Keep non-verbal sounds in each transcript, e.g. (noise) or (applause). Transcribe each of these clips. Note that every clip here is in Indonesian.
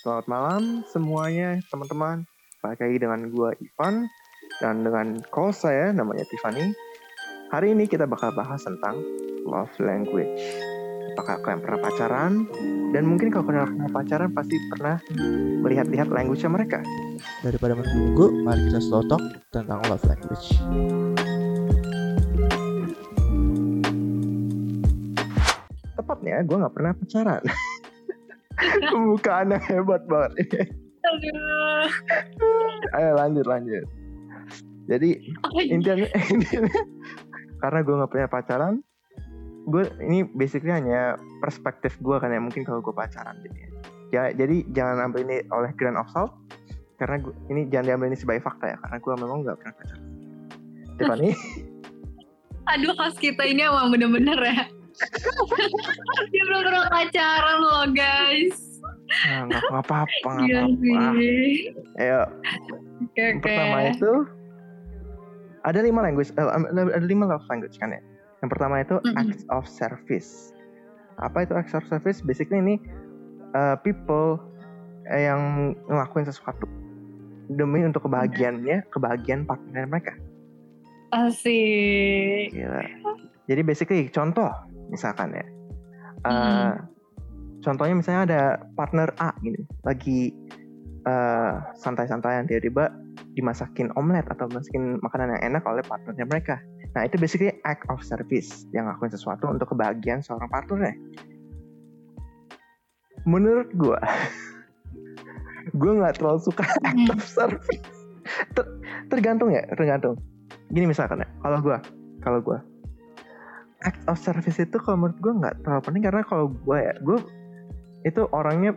Selamat malam semuanya teman-teman. Balik lagi dengan gua Ivan dan dengan call saya namanya Tiffany. Hari ini kita bakal bahas tentang love language. Apakah kalian pernah pacaran? Dan mungkin kalau kalian pernah pacaran pasti pernah melihat-lihat language mereka. Daripada menunggu, mari kita slow talk tentang love language. Tepatnya gue nggak pernah pacaran. (laughs) Pembukaan yang hebat banget. Aduh. Ayo lanjut lanjut. Jadi intinya, (laughs) intinya karena gue nggak punya pacaran, gue ini basically hanya perspektif gue kan ya mungkin kalau gue pacaran jadi ya jadi jangan ambil ini oleh grain of salt karena gua, ini jangan diambil ini sebagai fakta ya karena gue memang nggak pernah pacaran. Tiffany, (laughs) Aduh, khas kita ini emang bener-bener ya. (laughs) Dia belum pernah pacaran loh, guys. Nah, nggak apa-apa nggak Iya apa-apa. Ayo, yang oke. pertama itu ada lima language, eh, ada lima love language kan ya. Yang pertama itu Mm-mm. acts of service. Apa itu acts of service? Basically ini uh, people eh, yang ngelakuin sesuatu demi untuk kebahagiaannya, kebahagiaan partner mereka. Asik. Gila. Jadi basically contoh misalkan ya. Uh, Contohnya misalnya ada partner A gini, lagi uh, santai-santaian tiba-tiba dimasakin omelet atau masakin makanan yang enak oleh partnernya mereka. Nah itu basically act of service yang ngelakuin sesuatu untuk kebahagiaan seorang partnernya. Menurut gue, (laughs) gue nggak terlalu suka act Hmm. of service. Ter- tergantung ya, tergantung. Gini misalkan ya, kalau gue, kalau gue, act of service itu kalau menurut gue nggak terlalu penting karena kalau gue ya, gue itu orangnya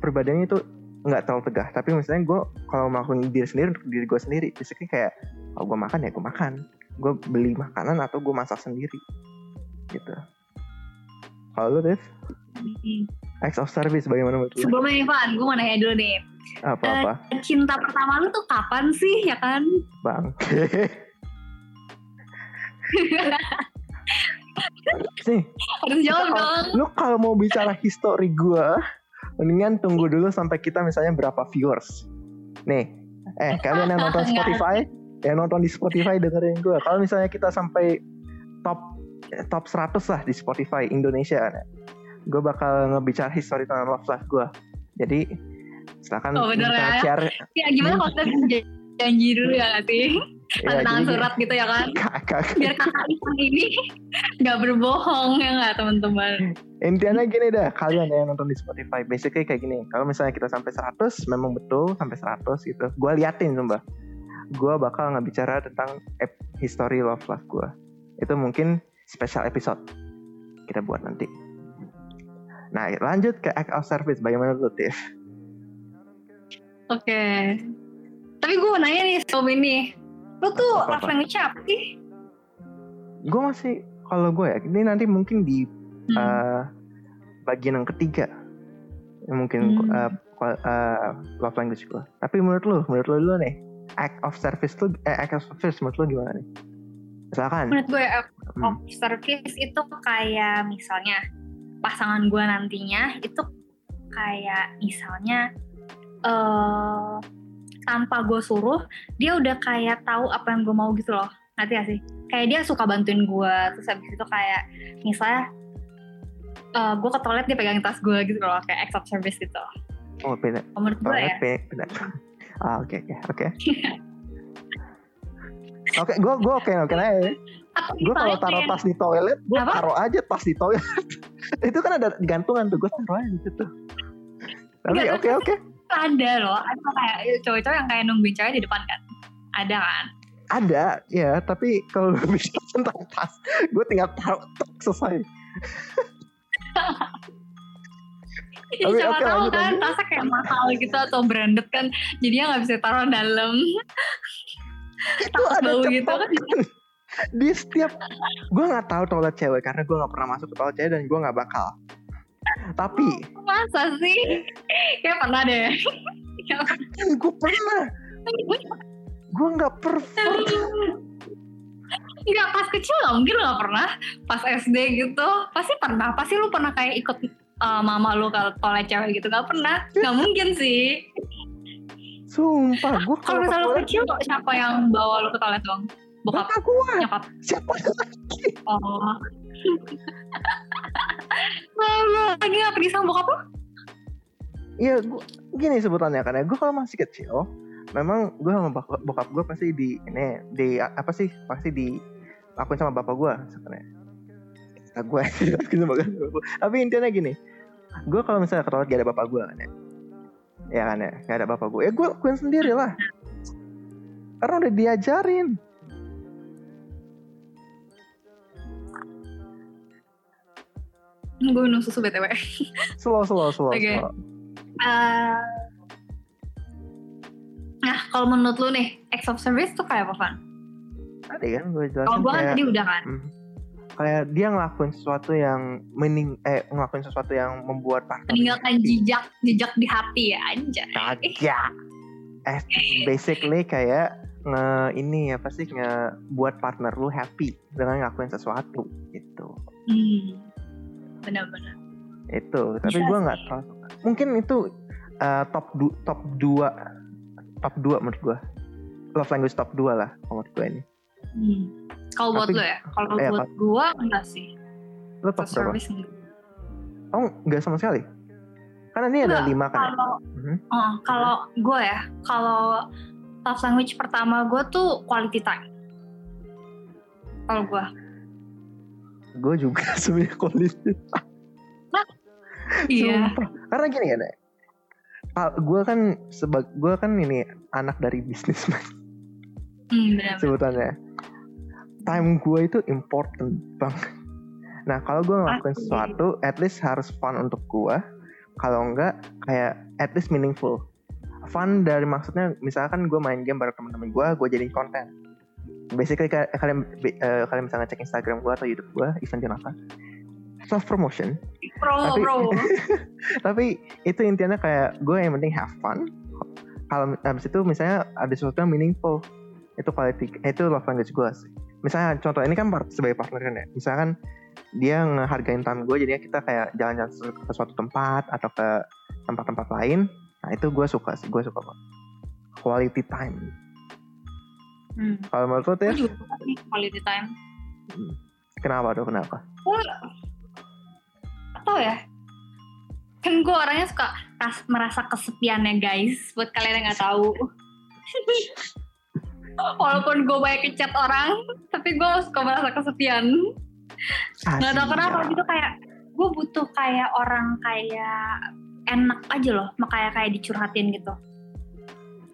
pribadinya itu nggak terlalu tegah. Tapi misalnya gue kalau melakukan diri sendiri untuk diri gue sendiri, basically kayak kalau gue makan ya gue makan, gue beli makanan atau gue masak sendiri, gitu. Kalau lu, Dev, acts of service bagaimana menurut lu? Sebelumnya Ivan, gue mau nanya dulu nih. Apa-apa, Cinta pertama lu tuh kapan sih, ya kan? bang? (laughs) (laughs) Sih, Harus jawab dong. lu kalau mau bicara histori gua mendingan tunggu dulu sampai kita misalnya berapa viewers. Nih. Eh kalian yang nonton. (laughs) Spotify yang nonton di Spotify dengerin gua. Kalau misalnya kita sampai top eh, top 100 lah di Spotify Indonesia ya gue bakal ngebicara histori tentang love life gua. Jadi silakan Oh, bener ya? share. Ya gimana kalau kita janji dulu ya ya, Tanda tangan jadi- surat gitu ya kan? kakak Biar kakak ini nggak berbohong ya nggak teman-teman? Intinya gini dah, kalian yang nonton di Spotify, basically kayak gini. Kalau misalnya kita sampai 100, memang betul sampai 100 gitu. Gue liatin sumpah. Gue bakal ngebicara tentang ep- history love life gue. Itu mungkin special episode kita buat nanti. Nah lanjut ke act of service, bagaimana lu Tiff? Oke. Tapi gue nanya nih sebelum ini. Lu tuh Apa-apa? love language apa sih? Gue masih, kalau gue ya, ini nanti mungkin di Hmm. eh, bagian yang ketiga. Ya, Mungkin Hmm. kual- eh, love language gue. Tapi menurut lu, menurut lu dulu nih, act of service tuh, eh, act of service menurut lu gimana nih? Misalkan, Menurut gue act hmm, of service itu kayak misalnya pasangan gue nantinya itu kayak misalnya eh tanpa gue suruh dia udah kayak tahu apa yang gue mau gitu loh ngerti gak sih kayak dia suka bantuin gue terus habis itu kayak misalnya eh gue ke toilet dia pegang tas gue gitu loh kayak act of service gitu oh beda, menurut gue ya beda. (laughs) Ah oke oke oke. (laughs) Oke, gue gue oke oke aja. Gue kalau taruh tas di toilet, gue taruh aja tas di toilet. (laughs) itu kan ada gantungan tuh, gue taruh aja di situ. Tapi oke oke. ada loh ada kayak cowok-cowok yang kayak nungguin cewek di depan kan ada kan Ada, ya. Tapi kalau (laughs) bicara tentang tas, gue tinggal taruh tek, selesai. (laughs) Oke, siapa oke, tahu lanjut, kan tasnya kayak mahal gitu atau branded kan jadinya nggak bisa taruh dalam. Itu ada bau gitu. kan di setiap gue nggak tahu toilet cewek karena gue nggak pernah masuk ke toilet cewek dan gue nggak bakal. Tapi masa sih? Kayak pernah deh. Ya, gue pernah. gue (laughs) nggak prefer nggak pas kecil nggak mungkin lu nggak pernah. Pas SD gitu. Pasti pernah. Pasti lu pernah kayak ikut uh, mama lu kalau toilet cewek gitu. Nggak pernah. Nggak mungkin sih. Sumpah, gue kalau misalnya lu kecil siapa yang bawa lu ke toilet dong bokap? Bapak gue. nyokap? Siapa lagi? oh. Lalu lagi nggak pedih sama bokap lu? Iya, gua, gini sebutannya kan ya. Gue kalau masih kecil, memang gue sama bokap, gue pasti di ini di apa sih? Pasti di lakuin sama bapak gue sebenarnya. Nah, gue (laughs) lakuin sama bapak gue. Tapi intinya gini, gue kalau misalnya ke toilet gak ada bapak gue kan ya, ya kan ya, gak ada bapak gue, ya gue lakuin sendiri lah. Karena udah diajarin. Gue minum susu BTW. Slow, slow, slow, (laughs) Oke. slow. Nah, kalau menurut lu nih, acts of service tuh kayak apa, Van? Tadi kan gue jelasin Kalau gue kan tadi udah kan. Hmm. kayak dia ngelakuin sesuatu yang mening eh ngelakuin sesuatu yang membuat partner Meninggalkan jejak, jejak di hati ya, aja. kagak eh basically kayak nge ini apa sih nge buat partner lu happy dengan ngelakuin sesuatu gitu Hmm, benar-benar. itu tapi gue nggak suka. mungkin itu eh, top du top dua top dua menurut gue love language top dua lah menurut gue ini Hmm. Kalau buat lu ya, kalau eh, buat gue enggak sih. Acts top berapa service enggak. oh nggak sama sekali karena ini ada Enggak, lima kan ya? Kalau Mhm. oh, kalau gue ya, kalau love language pertama gue tuh quality time. Kalau gue, gue juga (laughs) sebenarnya quality iya. Sumpah. Karena gini kan ya. Gue kan sebag gue kan ini anak dari bisnisman Hmm, sebutannya. Time gue itu important banget. Nah kalau gue ngelakuin sesuatu, at least harus fun untuk gue. Kalau enggak, kayak at least meaningful. Fun dari maksudnya, misalkan gue main game bareng teman-teman gue, gue jadiin konten. Basically ka- kalian eh, kalian bisa ngecek Instagram gue atau YouTube gue, Ivan Jonathan. Self promotion. Pro, Tapi- pro. (laughs) tapi itu intinya kayak gue yang penting have fun. Kalau habis itu misalnya ada sesuatu yang meaningful itu quality itu love language gue sih. Misalnya contoh ini kan part, sebagai partner kan ya. Misalkan dia ngehargain time gue jadinya kita kayak jalan-jalan ke suatu tempat atau ke tempat-tempat lain nah itu gue suka sih gue suka banget. Quality time. Hmm. kalau menurut lo ya quality time. kenapa tuh? Kenapa atau ya, kan gue orangnya suka kas- merasa kesepiannya guys. Buat kalian yang nggak tahu. (laughs) Walaupun gue banyak ngechat orang, tapi gue suka merasa kesepian. Nggak tahu kenapa Kasian. gitu kayak gue butuh kayak orang kayak enak aja loh, makanya kayak dicurhatin gitu.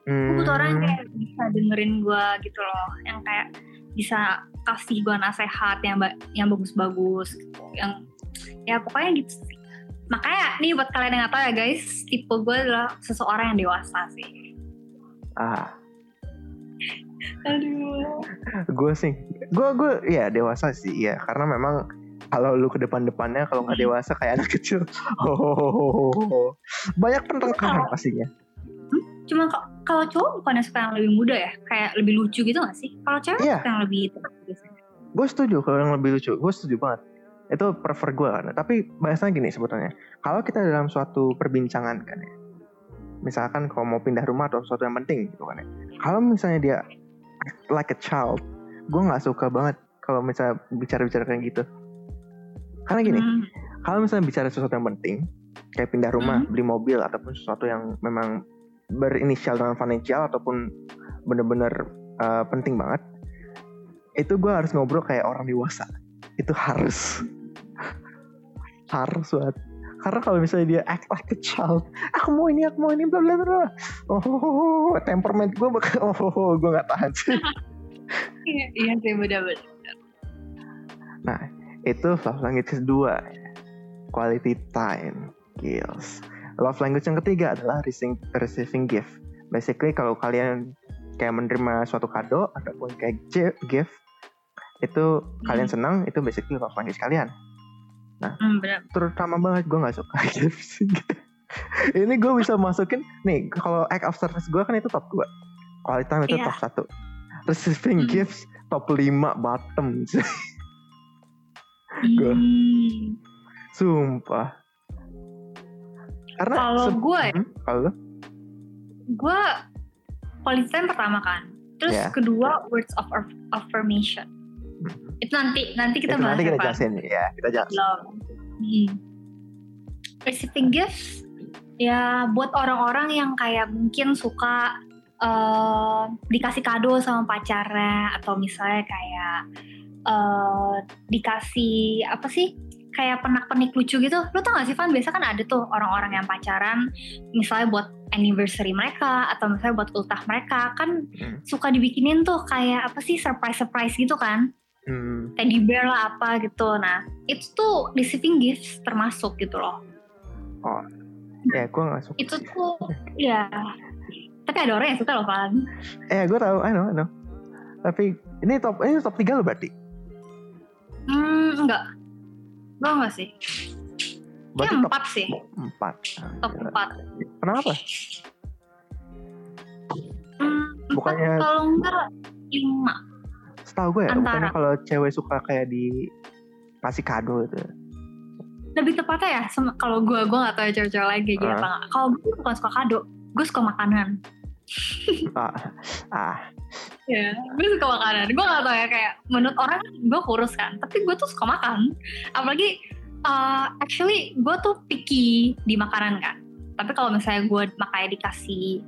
Gue butuh orang yang Hmm, kayak bisa dengerin gue gitu loh, yang kayak bisa kasih gue nasehat yang ba- yang bagus-bagus gitu, yang ya pokoknya gitu sih. Makanya nih buat kalian yang nggak tahu ya guys, tipe gue adalah seseorang yang dewasa sih. ah Aduh. gue sih gue gue ya dewasa sih ya karena memang kalau lu ke depan depannya kalau nggak dewasa kayak anak kecil (laughs) oh, banyak pertengkaran pastinya Cuma k- kalau cowok bukannya suka yang lebih muda ya, kayak lebih lucu gitu gak sih? Kalau cewek Iya. suka yang lebih biasanya. gue setuju kalau yang lebih lucu gue setuju banget itu prefer gue kan. Tapi bahasanya gini sebetulnya. Kalau kita dalam suatu perbincangan kan ya misalkan kalau mau pindah rumah atau sesuatu yang penting gitu kan ya. Kalau misalnya dia like a child gue nggak suka banget kalau misalnya bicara-bicara kayak gitu. Karena gini Hmm. kalau misalnya bicara sesuatu yang penting kayak pindah rumah Hmm. beli mobil ataupun sesuatu yang memang berinisial dengan financial ataupun bener-bener uh, penting banget itu gue harus ngobrol kayak orang dewasa. Itu harus harus banget. Karena kalau misalnya dia act like a child aku mau ini aku mau ini bla bla bla oh temperament gue bakal (laughs) oh gue nggak tahan sih. Iya, iya sih bener-bener. itu love language kedua quality time kills. Love language yang ketiga adalah receiving, receiving gift. Basically kalau kalian kayak menerima suatu kado ataupun kayak gi- gift itu kalian senang itu basically love language kalian Hmm, bener. terutama banget gue nggak suka (laughs) sih ini gue bisa masukin nih kalau act of service gue kan itu top 2 quality time itu Iya. top 1 receiving Hmm. gifts top 5 bottom (laughs) Gua. Hmm. Sumpah. Karena Kalau gue ya, Hmm, kalau gue quality time pertama kan. Terus Ya. kedua words of aff- affirmation. Hmm. Itu nanti nanti kita itu bahas nanti kita jelasin ya kita jelasin. Hmm. Receiving gifts ya buat orang-orang yang kayak mungkin suka eh, dikasih kado sama pacarnya atau misalnya kayak eh, dikasih apa sih kayak pernak-pernik lucu gitu. Lo tau gak sih Van? Biasa kan ada tuh orang-orang yang pacaran misalnya buat anniversary mereka atau misalnya buat ultah mereka kan Hmm. suka dibikinin tuh kayak apa sih surprise-surprise gitu kan Hmm, teddy bear lah apa gitu. Nah, itu tuh receiving gifts termasuk gitu loh. ya gue gak suka Itu tuh ya tapi ada orang yang suka loh Van. eh gue tahu I know I know tapi ini top ini top 3 lo berarti Hmm, enggak. Enggak enggak sih. berarti top empat sih. 4 Top empat. kenapa Hmm, empat Bukannya- kalau enggak lima. Setahu gue ya Antara. bukannya kalau cewek suka kayak di kasih kado gitu Lebih tepatnya ya, kalau gue, gue gak tahu ya cewek-cewek lagi kayak enggak. Kalau gue bukan suka kado, gue suka makanan. (laughs) ah ah Ya, gue suka makanan. Gue gak tau ya kayak menurut orang gue kurus kan, tapi gue tuh suka makan. Apalagi uh, actually gue tuh picky di makanan kan. Tapi kalau misalnya gue makanya dikasih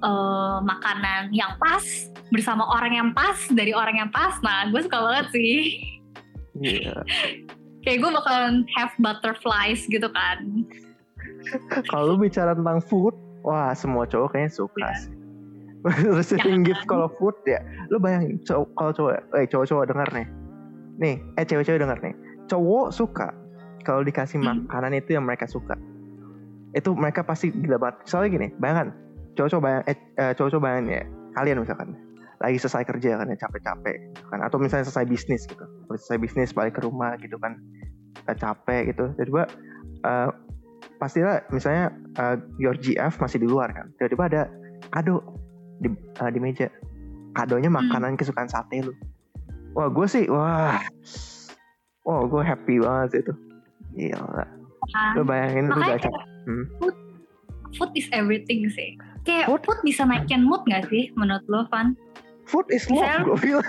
uh, makanan yang pas bersama orang yang pas dari orang yang pas, nah gue suka banget sih. iya (laughs) Kayak gue bakalan have butterflies gitu kan. kalau bicara tentang food wah semua cowok kayaknya suka Iya. sih (laughs) receiving Jangan. gift kalau food ya lu bayangin cowok kalau cowok eh cowok-cowok denger nih nih eh cewek-cewek denger nih cowok suka kalau dikasih Hmm. makanan itu yang mereka suka itu mereka pasti gila banget soalnya gini bayangkan cowok-cowok bayang eh, eh, cowok-cowok bayangin ya kalian misalkan. Lagi selesai kerja kan ya capek-capek gitu kan. Atau misalnya selesai bisnis gitu. Terus selesai bisnis balik ke rumah gitu kan. Eh, capek gitu. Tiba-tiba eh, pastilah misalnya eh, your GF masih di luar kan. Tiba-tiba ada kado di, eh, di meja. Kadonya makanan kesukaan sate lu. Wah gue sih wah. Wah gue happy banget itu. Gila. Nah, lu bayangin lu makanya udah capek Hmm. food, food is everything sih. Kayak Food? food, bisa naikin mood gak sih menurut lo, Van? food is love gue bilang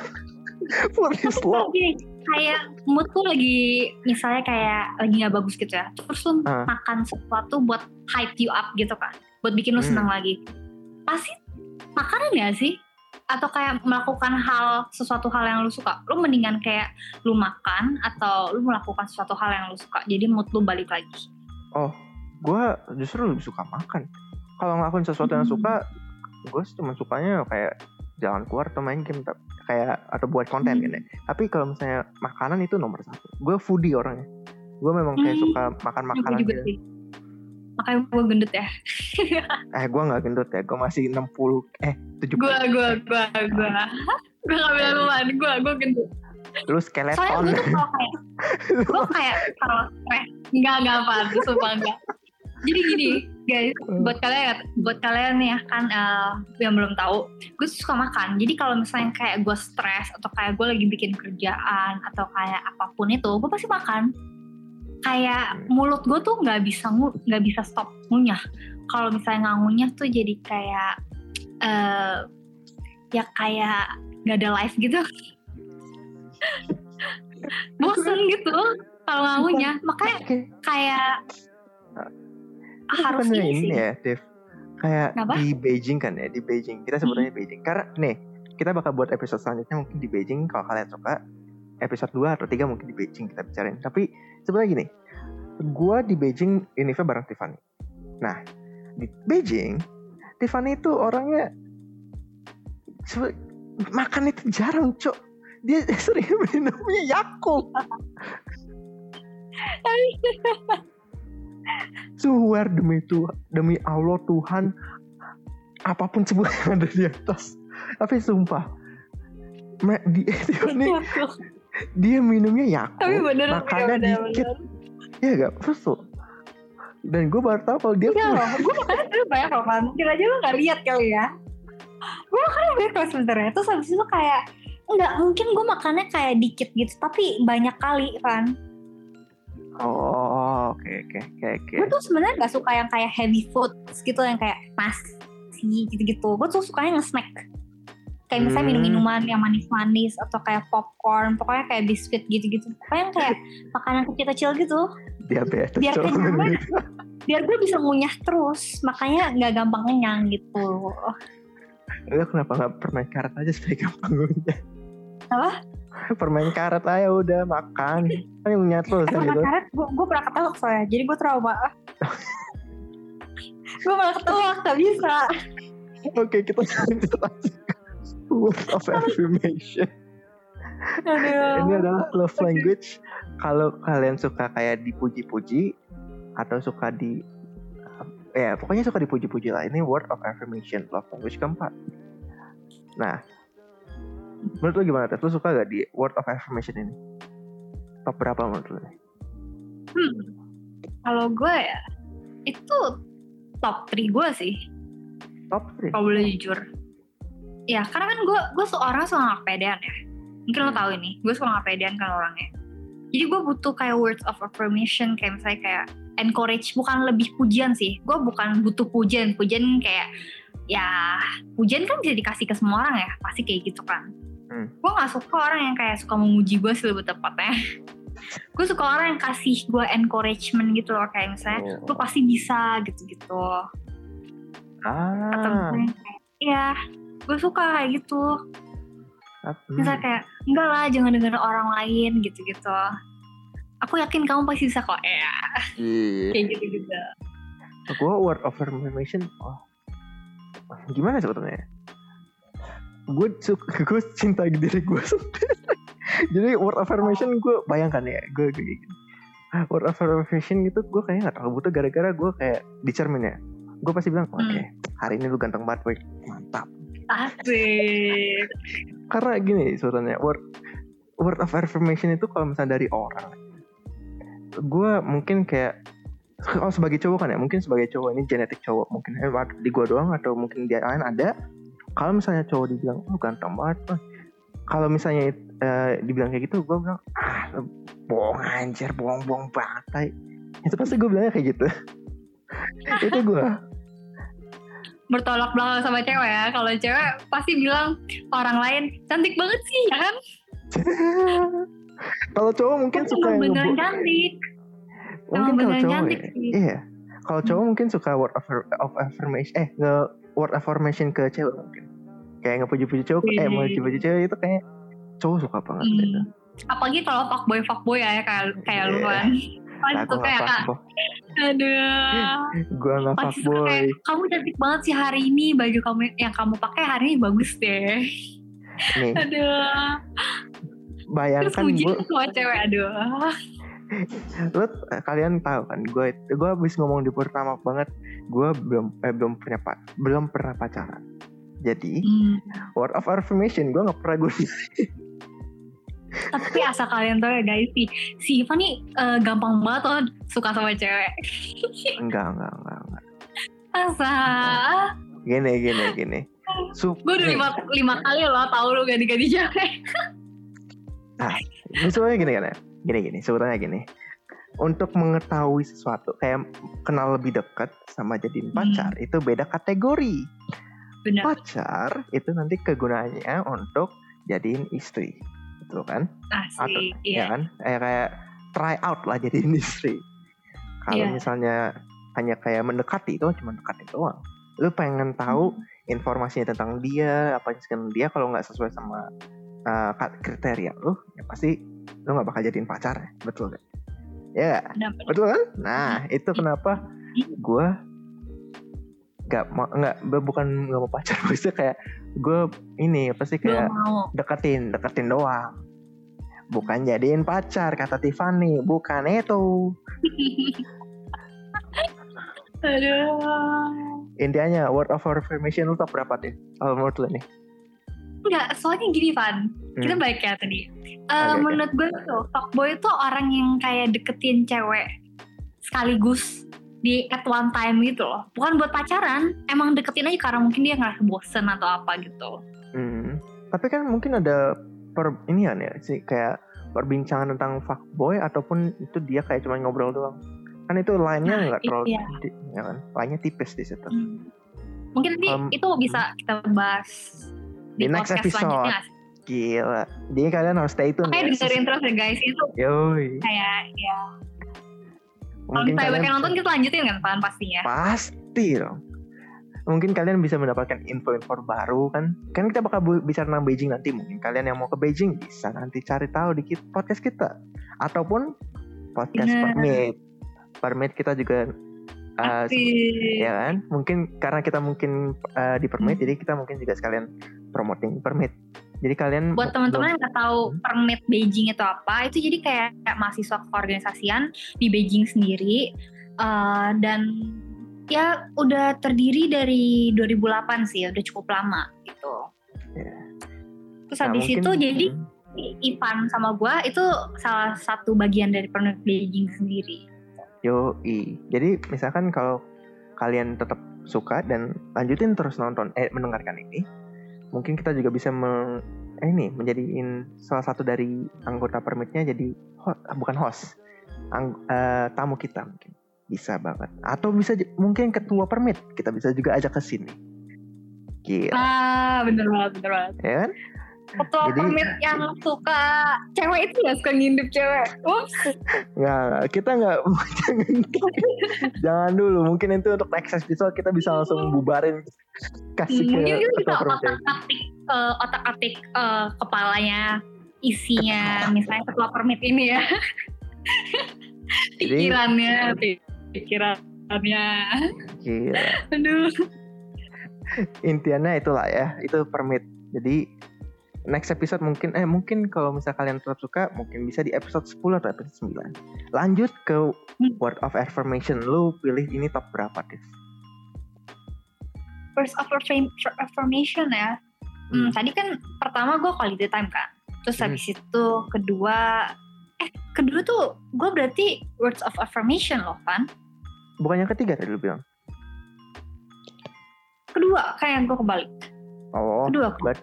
(laughs) food is love Gini, kayak mood tuh lagi misalnya kayak lagi nggak bagus gitu ya terus lu Ah. makan sesuatu buat hype you up gitu kan buat bikin lu Hmm. senang lagi pasti makanan ya sih atau kayak melakukan hal sesuatu hal yang lu suka lu mendingan kayak lu makan atau lu melakukan sesuatu hal yang lu suka jadi mood lu balik lagi gue justru lebih suka makan kalau ngelakuin sesuatu yang Hmm. suka gue cuma sukanya kayak jalan keluar atau main game kayak atau buat konten Hmm. gitu ya. tapi kalau misalnya makanan itu nomor satu. Gue foodie orangnya. Gue memang kayak Hmm. suka makan makanan juga gitu. makanya gue gendut ya. (laughs) Eh gue nggak gendut ya. Gue masih 60 eh 70 gue gue gue gue gue gak bilang lu man gue gue gendut. Lu soalnya skeleton gue tuh kalau kayak gue kayak (laughs) kalau stres nggak nggak apa sumpah enggak jadi gini guys (laughs) buat kalian buat kalian ya kan eh, yang belum tahu gue suka makan. Jadi kalau misalnya kayak gue stres atau kayak gue lagi bikin kerjaan atau kayak apa pun itu gue pasti makan. Kayak mulut gue tuh nggak bisa nggak bisa stop ngunyah. Kalau misalnya nggak ngunyah tuh jadi kayak eh ya kayak nggak ada life gitu. Bosen gitu kalau ngunyah. Makanya kayak Harus ini ini sih. ya Dev? Kayak Kenapa? di Beijing kan ya? Di Beijing. Kita sebutnya Beijing. Karena nih kita bakal buat episode selanjutnya mungkin di Beijing. Kalau kalian suka episode 2 atau 3 mungkin di Beijing kita bicarain. Tapi sebenarnya gini. Gua di Beijing Univa bareng Tiffany. Nah di Beijing Tiffany itu orangnya makan itu jarang cok. Dia (laughs) sering minumnya Yakult (laughs) Suwer demi Tuhan, demi Allah Tuhan, apa pun sebut yang ada di atas. Tapi sumpah, me- di, (laughs) dia, nih, dia minumnya Yakult, tapi bener makannya dikit, ya gak? Terus tuh, dan gue baru tahu kalau dia Iya loh, gue makannya tuh banyak loh kan. Mungkin aja lo gak lihat kali ya. Gue makannya banyak loh sebenernya. Terus habis itu kayak, enggak mungkin gue makannya kayak dikit gitu. Tapi banyak kali kan. oh Oh, oke oke oke oke. gue tuh sebenarnya nggak suka yang kayak heavy food gitu yang kayak nasi gitu-gitu gue tuh sukanya nge-snack kayak misalnya Hmm. minum-minuman yang manis-manis atau kayak popcorn pokoknya kayak biskuit gitu-gitu pokoknya yang kayak (laughs) makanan kecil-kecil gitu Diabetes. biar kenyang biar (laughs) gue bisa ngunyah terus makanya nggak gampang kenyang gitu Lu kenapa nggak permen karet aja supaya gampang ngunyah? Apa? (laughs) permen karet aja udah makan. Kan terus kan Emang gitu. karet gue, gue pernah ketelak soalnya jadi gue trauma (laughs) gue malah ketelak gak bisa Oke, kita lanjut aja. Word of (laughs) affirmation. Aduh. Ini adalah love language. Kalau kalian suka kayak dipuji-puji atau suka di ya pokoknya suka dipuji-puji lah. Ini word of affirmation, love language keempat. Nah, menurut lu gimana? Tes? Lu suka gak di word of affirmation ini? Top berapa menurut lu? Hmm. Kalau gue ya itu top 3 gue sih Top 3. kalau boleh jujur. Ya karena kan gue gue seorang suka nggak pedean ya. Mungkin lo Hmm. tahu ini, gue suka nggak pedean kan orangnya. Jadi gue butuh kayak words of affirmation kayak misalnya kayak encourage bukan lebih pujian sih. Gue bukan butuh pujian, pujian kayak ya pujian kan bisa dikasih ke semua orang ya, pasti kayak gitu kan. Hmm. Gue nggak suka orang yang kayak suka memuji gue sih lebih tepatnya. (laughs) gue suka orang yang kasih gue encouragement gitu loh kayak misalnya Oh. pasti bisa gitu-gitu atau Ah, misalnya kayak ya gue suka kayak gitu hmm. misalnya kayak enggak lah jangan denger orang lain gitu-gitu aku yakin kamu pasti bisa kok ya Iya. kayak gitu gitu gue word of affirmation oh gimana sebetulnya gue (laughs) gue cinta diri gue sendiri. (laughs) Jadi word affirmation gue bayangkan ya gue kayak gini. Word affirmation gitu gue kayaknya gak terlalu butuh gara-gara gue kayak di cermin ya. Gue pasti bilang oke Hmm. hari ini lu ganteng banget boy mantap. Asik. Karena gini sebetulnya word word of affirmation itu kalau misalnya dari orang gue mungkin kayak kalau sebagai cowok kan ya mungkin sebagai cowok ini genetik cowok mungkin. Eh, di gue doang atau mungkin dia lain ada kalau misalnya cowok dibilang oh ganteng banget kalau misalnya eh, dibilang kayak gitu gue bilang ah lu bohong anjir bohong bohong banget tai." itu pasti gue bilangnya kayak gitu. (laughs) Itu gue bertolak belakang sama cewek ya. Kalau cewek pasti bilang orang lain cantik banget sih ya kan? (laughs) Kalau cowok mungkin Kan suka yang beneran cantik. Mungkin kalau cowok cantik ya, sih. iya. Kalau cowok mungkin suka word of, of affirmation eh nge word affirmation ke cewek mungkin kayak ngepuji-puji cowok eh Iya. mau puji cewek itu kayak cowok suka banget Hmm. gitu. Apalagi kalau fuckboy fuckboy ya kayak kayak lu kan pasti nah, ya kak aduh. Gue gak fuckboy. kayak kamu cantik banget sih hari ini baju kamu yang kamu pakai hari ini bagus deh. Nih. Aduh. Bayangkan gue semua cewek aduh. Lu kalian tahu kan gue gue habis ngomong di pertama banget gue belum eh, belum punya pak belum pernah pacaran jadi Hmm. word of affirmation gue nggak pernah gue tapi asal kalian tahu ya guys sih. Si Iva nih eh, gampang banget loh suka sama cewek. (laughs) Enggak enggak enggak, enggak. asa. Gini gini gini. Sup, gue udah lima, lima kali loh tahu lu ganti-ganti cewek. (laughs) Ini sebenarnya gini kan ya. Gini gini sebetulnya gini. Untuk mengetahui sesuatu kayak kenal lebih dekat sama jadiin Hmm. pacar itu beda kategori benar. Pacar itu nanti kegunaannya untuk jadiin istri betul kan? Atau asik ya iya. kan? Kayak kayak try out lah jadiin (laughs) istri. Kalau Iya. misalnya hanya kayak mendekati itu cuma mendekati doang. Lu pengen tahu Hmm. informasinya tentang dia apa tentang dia kalau nggak sesuai sama uh, kriteria lu ya pasti lu nggak bakal jadiin pacar betul kan ya? Benar, betul kan? Nah itu kenapa gue nggak mau nggak bukan nggak mau pacar (laughs) maksudnya kayak gue ini apa sih belum kayak deketin deketin doang. Bukan jadiin pacar kata Tiffany bukan itu. (laughs) Aduh. Intinya word of affirmation lu top berapa deh kalau menurut lu nih? Enggak, soalnya gini Van, kita Hmm. balik ya tadi. Eh, Oke, oke. menurut gue tuh, fuckboy itu orang yang kayak deketin cewek sekaligus di at one time gitu loh. Bukan buat pacaran, emang deketin aja karena mungkin dia ngerasa bosen atau apa gitu. Hmm. Tapi kan mungkin ada per ini ya sih kayak perbincangan tentang fuckboy ataupun itu dia kayak cuma ngobrol doang. kan itu line-nya Nah, nggak itu terlalu ya. gede, ya kan line-nya tipis di situ Hmm. Mungkin nanti Um, itu bisa kita bahas Di next podcast episode. gila jadi kalian harus stay tune Makanya ya. dengerin terus ya guys itu Yoi. kayak ya mungkin misalnya kalian bakal nonton kita lanjutin kan pan pastinya. pasti dong. Mungkin kalian bisa mendapatkan info-info baru kan? Kan kita bakal bicara tentang Beijing nanti. Mungkin kalian yang mau ke Beijing bisa nanti cari tahu di podcast kita. Ataupun podcast Bener. permit. Permit kita juga uh, ya kan? Mungkin karena kita mungkin uh, di permit Hmm. jadi kita mungkin juga sekalian promoting permit jadi kalian Buat teman-teman yang nggak tahu Hmm. permit Beijing itu apa, itu jadi kayak, kayak mahasiswa keorganisasian di Beijing sendiri eh, dan ya udah terdiri dari 2008 sih, udah cukup lama gitu. Ya. Terus Nah, habis mungkin- itu jadi Hmm. Ivan sama gua itu salah satu bagian dari permit Beijing sendiri. Yoi. Jadi misalkan kalau kalian tetap suka dan lanjutin terus nonton eh mendengarkan ini, mungkin kita juga bisa meng, eh, ini menjadiin salah satu dari anggota permitnya jadi ho- bukan host, ang- eh, tamu kita mungkin bisa banget. Atau bisa mungkin ketua permit kita bisa juga ajak ke sini. Gila, Ah, bener banget, bener banget. ya kan? (laughs) Ketua Jadi- permit yang suka cewek itu ya suka ngintip cewek. Ups. Nggak, nggak. kita nggak jangan, (laughs) jangan dulu. Mungkin itu untuk next episode kita bisa langsung bubarin kasih ke Mungkin kita ketua permit. otak atik otak atik kepalanya isinya misalnya ketua permit ini ya (laughs) Jadi- pikirannya pikirannya Gila. aduh Intinya itulah ya, itu permit. Jadi next episode mungkin eh mungkin kalau misal kalian tetap suka mungkin bisa di episode 10 atau episode 9. Lanjut ke word of affirmation. Lu pilih ini top berapa, Dis? first of affirm- affirmation ya hmm, Hmm. tadi kan pertama gue quality time kan terus Hmm. habis itu kedua eh kedua tuh gue berarti words of affirmation loh kan Bukan yang ketiga tadi lu bilang. kedua kayak gue kebalik Oh, kedua but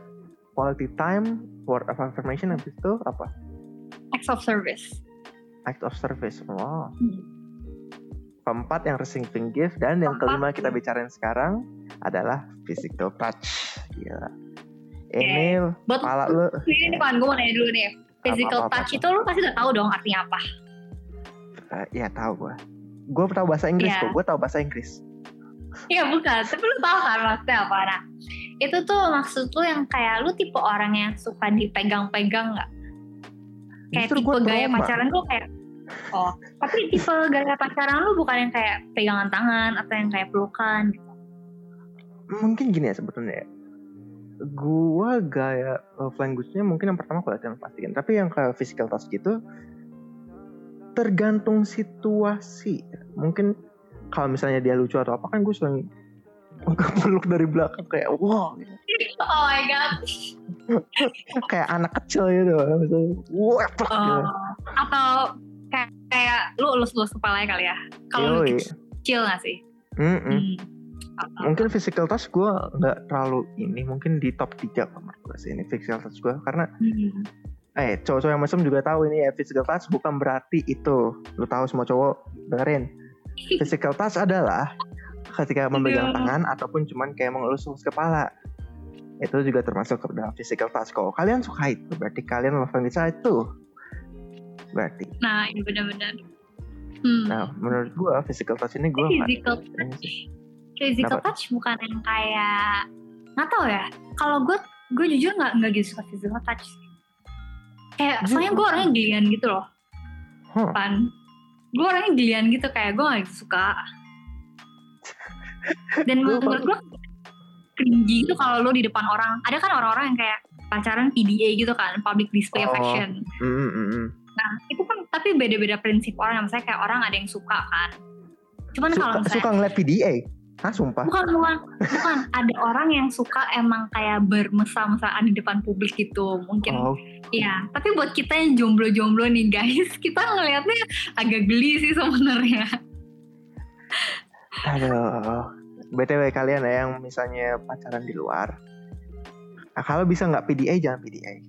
quality time, word of affirmation habis itu apa? acts of service Act of service. Wow. Hmm. Keempat yang receiving gift dan yang Keempat. kelima kita bicarain sekarang adalah physical touch. Gila. Ini buat pala lu ini nih pan gue mau nanya dulu nih physical Apa-apa-apa. touch itu lu pasti udah tahu dong artinya apa Eh, ya tahu gua. Gua tahu bahasa Inggris Iya. kok. Gua tahu bahasa Inggris. Iya bukan, tapi lu tahu kan maksudnya apa? Nah, itu tuh maksud lu yang kayak lu tipe orang yang suka dipegang-pegang nggak? Kayak Justru tipe gaya trauma. pacaran lu kayak Oh, tapi tipe gaya pacaran lu bukan yang kayak pegangan tangan atau yang kayak pelukan gitu. Mungkin gini ya sebetulnya. ya. Gua gaya love language-nya mungkin yang pertama kelihatan pastikan. Tapi yang kayak physical touch gitu tergantung situasi. Mungkin kalau misalnya dia lucu atau apa kan gue sering peluk dari belakang kayak wow gitu. Oh my god. (laughs) kayak anak kecil gitu misalnya plak, Oh, gitu. atau kayak kayak lu elus-elus kepalanya kali ya. Kalau lu kecil nggak sih? Mm-mm. Hmm. Atau- mungkin physical touch gue nggak terlalu ini mungkin di top 3 kamar gue sih ini physical touch gue karena Hmm. eh cowok-cowok yang mesum juga tahu ini ya physical touch bukan berarti itu lu tahu semua cowok dengerin physical touch adalah ketika memegang Aduh. tangan ataupun cuman kayak mengelus-elus kepala. Itu juga termasuk ke dalam physical touch. Kalau kalian suka itu berarti kalian love language itu. Berarti. Nah, ini benar-benar. Hmm. nah menurut gue physical touch ini gue physical touch. physical Kenapa? touch bukan yang kayak nggak tahu ya. Kalau gue gue jujur nggak nggak gitu suka physical touch kayak soalnya gue orangnya gilian gitu loh. Huh. pan gue orangnya gilian gitu kayak gue gitu suka. Dan menurut gue cringy gitu kalau lo di depan orang. Ada kan orang-orang yang kayak pacaran PDA gitu kan public display Oh. affection Mm, mm, mm. nah itu kan tapi beda-beda prinsip orang. Misalnya kayak orang ada yang suka kan. Cuman kalau suka, misalnya suka ngeliat PDA Hah sumpah. Bukan bukan bukan. Ada orang yang suka emang kayak bermesra-mesraan di depan publik gitu mungkin. Oh. Ya tapi buat kita yang jomblo-jomblo nih guys (laughs) kita ngelihatnya agak geli sih sebenarnya. Aduh, btw kalian ya yang misalnya pacaran di luar, nah, kalau bisa nggak PDA jangan PDA.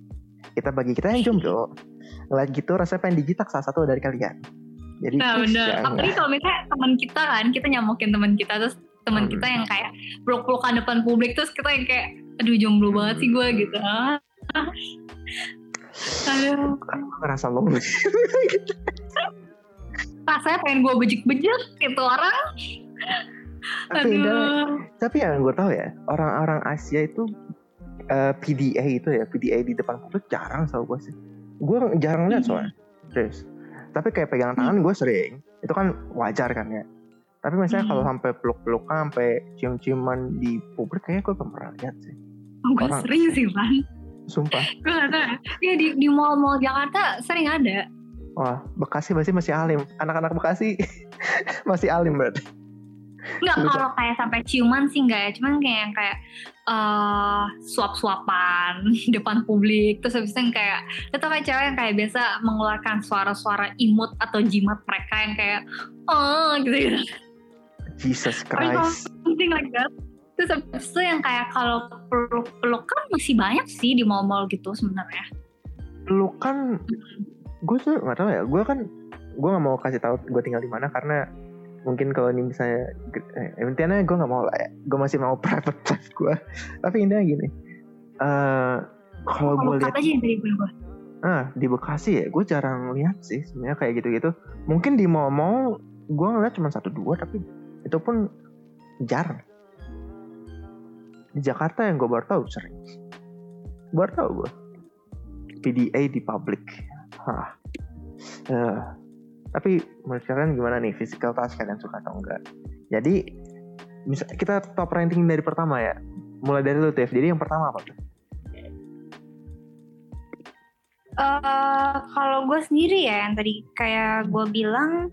Kita bagi kita yang jomblo, ngeliat gitu rasanya pengen digitak salah satu dari kalian. Jadi Nah bener. Apalagi kalau misalnya teman kita kan, kita nyamokin teman kita terus teman Hmm. kita yang kayak peluk-pelukan depan publik terus kita yang kayak aduh jomblo banget sih gue gitu. (laughs) Aduh, ngerasa lonely. rasanya (laughs) pengen gue bejek-bejek gitu orang. tapi Aduh. tapi yang gue tahu ya orang-orang Asia itu eh, PDA itu ya PDA di depan publik jarang tau gue sih. Gue jarang lihat Hmm. soalnya. Terus. Tapi kayak pegang tangan gue sering. Itu kan wajar kan ya. Tapi misalnya Hmm. kalau sampai peluk-pelukan, sampai cium-ciuman di publik kayaknya gue belum pernah lihat sih. Gue orang- sering sih Van. Sumpah. Gue gak tau ya. Iya di, di mall-mall Jakarta sering ada. Wah, Bekasi pasti masih alim. Anak-anak Bekasi (laughs) masih alim berarti. Enggak kalau kayak sampai ciuman sih enggak ya. Cuman kayak yang kayak eh suap-suapan (laughs) depan publik. Terus habis itu yang kayak itu kayak cewek yang kayak biasa mengeluarkan suara-suara imut atau jimat mereka yang kayak oh gitu gitu. Jesus Christ. something like that. Terus habis itu yang kayak kalau peluk-pelukan masih banyak sih di mall-mall gitu sebenarnya. Pelukan gue tuh nggak tahu ya. Gue kan gue nggak mau kasih tahu gue tinggal di mana karena mungkin kalau ini misalnya eh, intinya gue nggak mau lah ya. Gue masih mau (laughs) private life gue. Tapi intinya gini. eh kalau gue lihat aja yang gue gue. ah di Bekasi ya gue jarang lihat sih sebenarnya kayak gitu-gitu. Mungkin di mall-mall gue ngeliat cuma satu dua tapi itu pun jarang. Di Jakarta yang gue baru tahu sering. Baru tahu gue. PDA di public. Hah. Eh, tapi menurut kalian gimana nih physical touch kalian suka atau enggak? Jadi bisa kita top ranking dari pertama ya. Mulai dari lu Tiff. Jadi yang pertama apa tuh? Eh, kalau gue sendiri ya yang tadi kayak gue bilang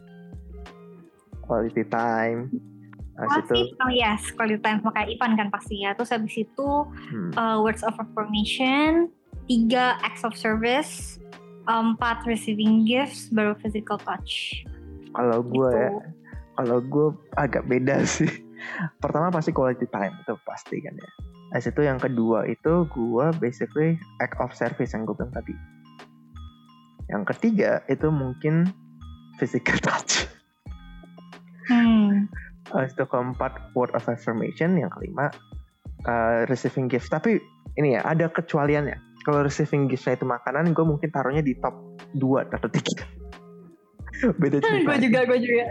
Quality time. Habis itu pasti oh yes quality time sama kayak Ivan kan pasti ya terus habis itu hmm, uh, words of affirmation tiga acts of service empat receiving gifts baru physical touch kalau gue Gitu. ya, kalau gue agak beda (laughs) sih. Pertama pasti quality time itu pasti kan ya. Habis itu yang kedua itu gue basically act of service yang gue bilang tadi. Yang ketiga itu mungkin physical (laughs) touch. Hmm. Habis itu keempat word of affirmation. Yang kelima uh, receiving gift. Tapi ini ya ada kecualiannya. Kalau receiving gift itu makanan, gue mungkin taruhnya di top 2 atau 3. (laughs) Beda cerita. gue juga gue juga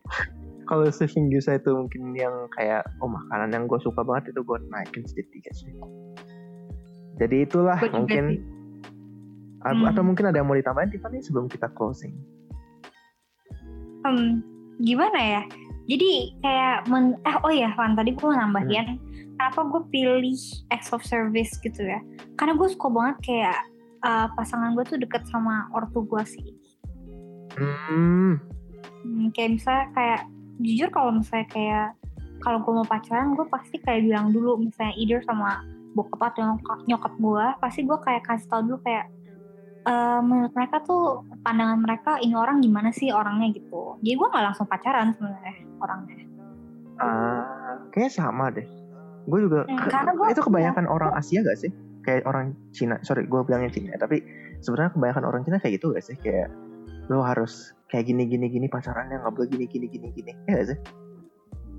(laughs) kalau receiving gift itu mungkin yang kayak oh makanan yang gue suka banget itu gue naikin tiga sih. Jadi itulah Gua mungkin Hmm. atau mungkin ada yang mau ditambahin Tiffany sebelum kita closing. Hmm, gimana ya? Jadi kayak men eh oh ya Van tadi gue mau nambahin kenapa gue pilih acts of service gitu ya? Karena gue suka banget kayak uh, pasangan gue tuh deket sama ortu gue sih. Hmm, Hmm, kayak misalnya kayak jujur kalau misalnya kayak kalau gue mau pacaran gue pasti kayak bilang dulu misalnya either sama bokap atau nyokap, nyokap gue pasti gue kayak kasih tau dulu kayak eh, menurut mereka tuh pandangan mereka ini orang gimana sih orangnya gitu jadi gue nggak langsung pacaran sebenarnya orangnya ah, kayaknya sama deh. Gue juga Hmm, ke- karena gua- itu kebanyakan orang Asia gak sih? Kayak orang Cina. Sorry, gue bilangnya Cina. Tapi sebenarnya kebanyakan orang Cina kayak gitu gak sih? Kayak lo harus kayak gini gini gini pacarannya nggak boleh gini gini gini gini. Ya gak sih?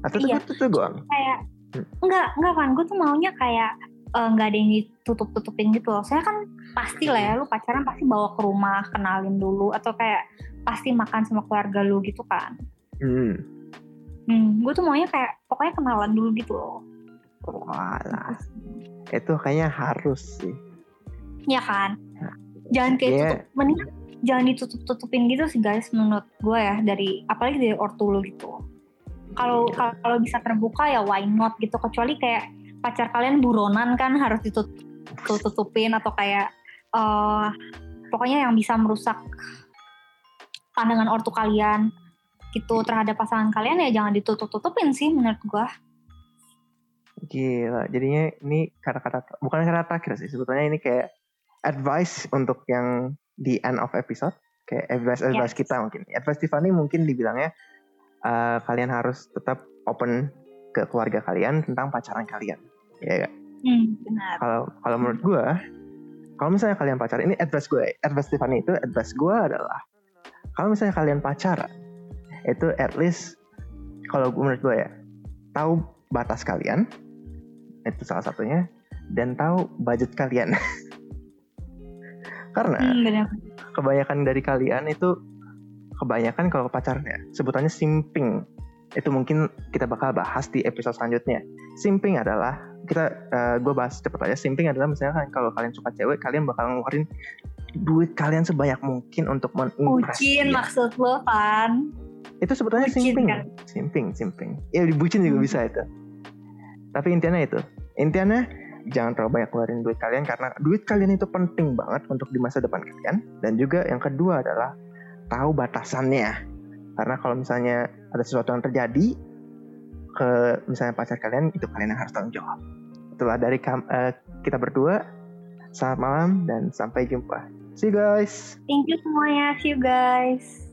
Atau Iya. itu tuh gue kayak Hmm. enggak enggak kan gue tuh maunya kayak eh, nggak ada yang ditutup tutupin gitu loh saya kan pasti lah ya lu pacaran pasti bawa ke rumah kenalin dulu atau kayak pasti makan sama keluarga lu gitu kan Hmm. hmm, gue tuh maunya kayak pokoknya kenalan dulu gitu loh Walah. Itu kayaknya harus sih. ya kan jangan kayak Iya. tutup mending jangan ditutup tutupin gitu sih guys menurut gue ya dari apalagi dari ortu lu gitu kalau Iya. kalau bisa terbuka ya why not gitu kecuali kayak pacar kalian buronan kan harus ditutup tutupin atau kayak eh pokoknya yang bisa merusak pandangan ortu kalian gitu terhadap pasangan kalian ya jangan ditutup tutupin sih menurut gua Gila, jadinya ini kata-kata bukan kata terakhir sih, sebetulnya ini kayak advice untuk yang di end of episode, kayak advice advice Yes. kita mungkin. Advice Tiffany mungkin dibilangnya eh, kalian harus tetap open ke keluarga kalian tentang pacaran kalian. Ya gak? hmm, benar Kalau kalau menurut gua, kalau misalnya kalian pacaran, ini advice gue, advice Tiffany itu advice gue adalah kalau misalnya kalian pacaran itu at least kalau menurut gue ya tahu batas kalian itu salah satunya dan tahu budget kalian (laughs) karena Hmm, benar. kebanyakan dari kalian itu kebanyakan kalau pacaran ya sebutannya simping itu mungkin kita bakal bahas di episode selanjutnya. Simping adalah kita gue bahas cepet aja. Simping adalah misalnya kan kalau kalian suka cewek kalian bakal ngeluarin duit kalian sebanyak mungkin untuk mengimpress Bucin maksud lo kan? itu sebetulnya Bucin, simping. kan? simping simping. Ya dibucin juga Hmm. bisa itu. Tapi intinya itu. Intinya jangan terlalu banyak keluarin duit kalian karena duit kalian itu penting banget untuk di masa depan kalian. Dan juga yang kedua adalah tahu batasannya. Karena kalau misalnya ada sesuatu yang terjadi ke misalnya pacar kalian itu kalian yang harus tanggung jawab itulah dari kam- eh, kita berdua selamat malam dan sampai jumpa see you guys Thank you semuanya. See you guys.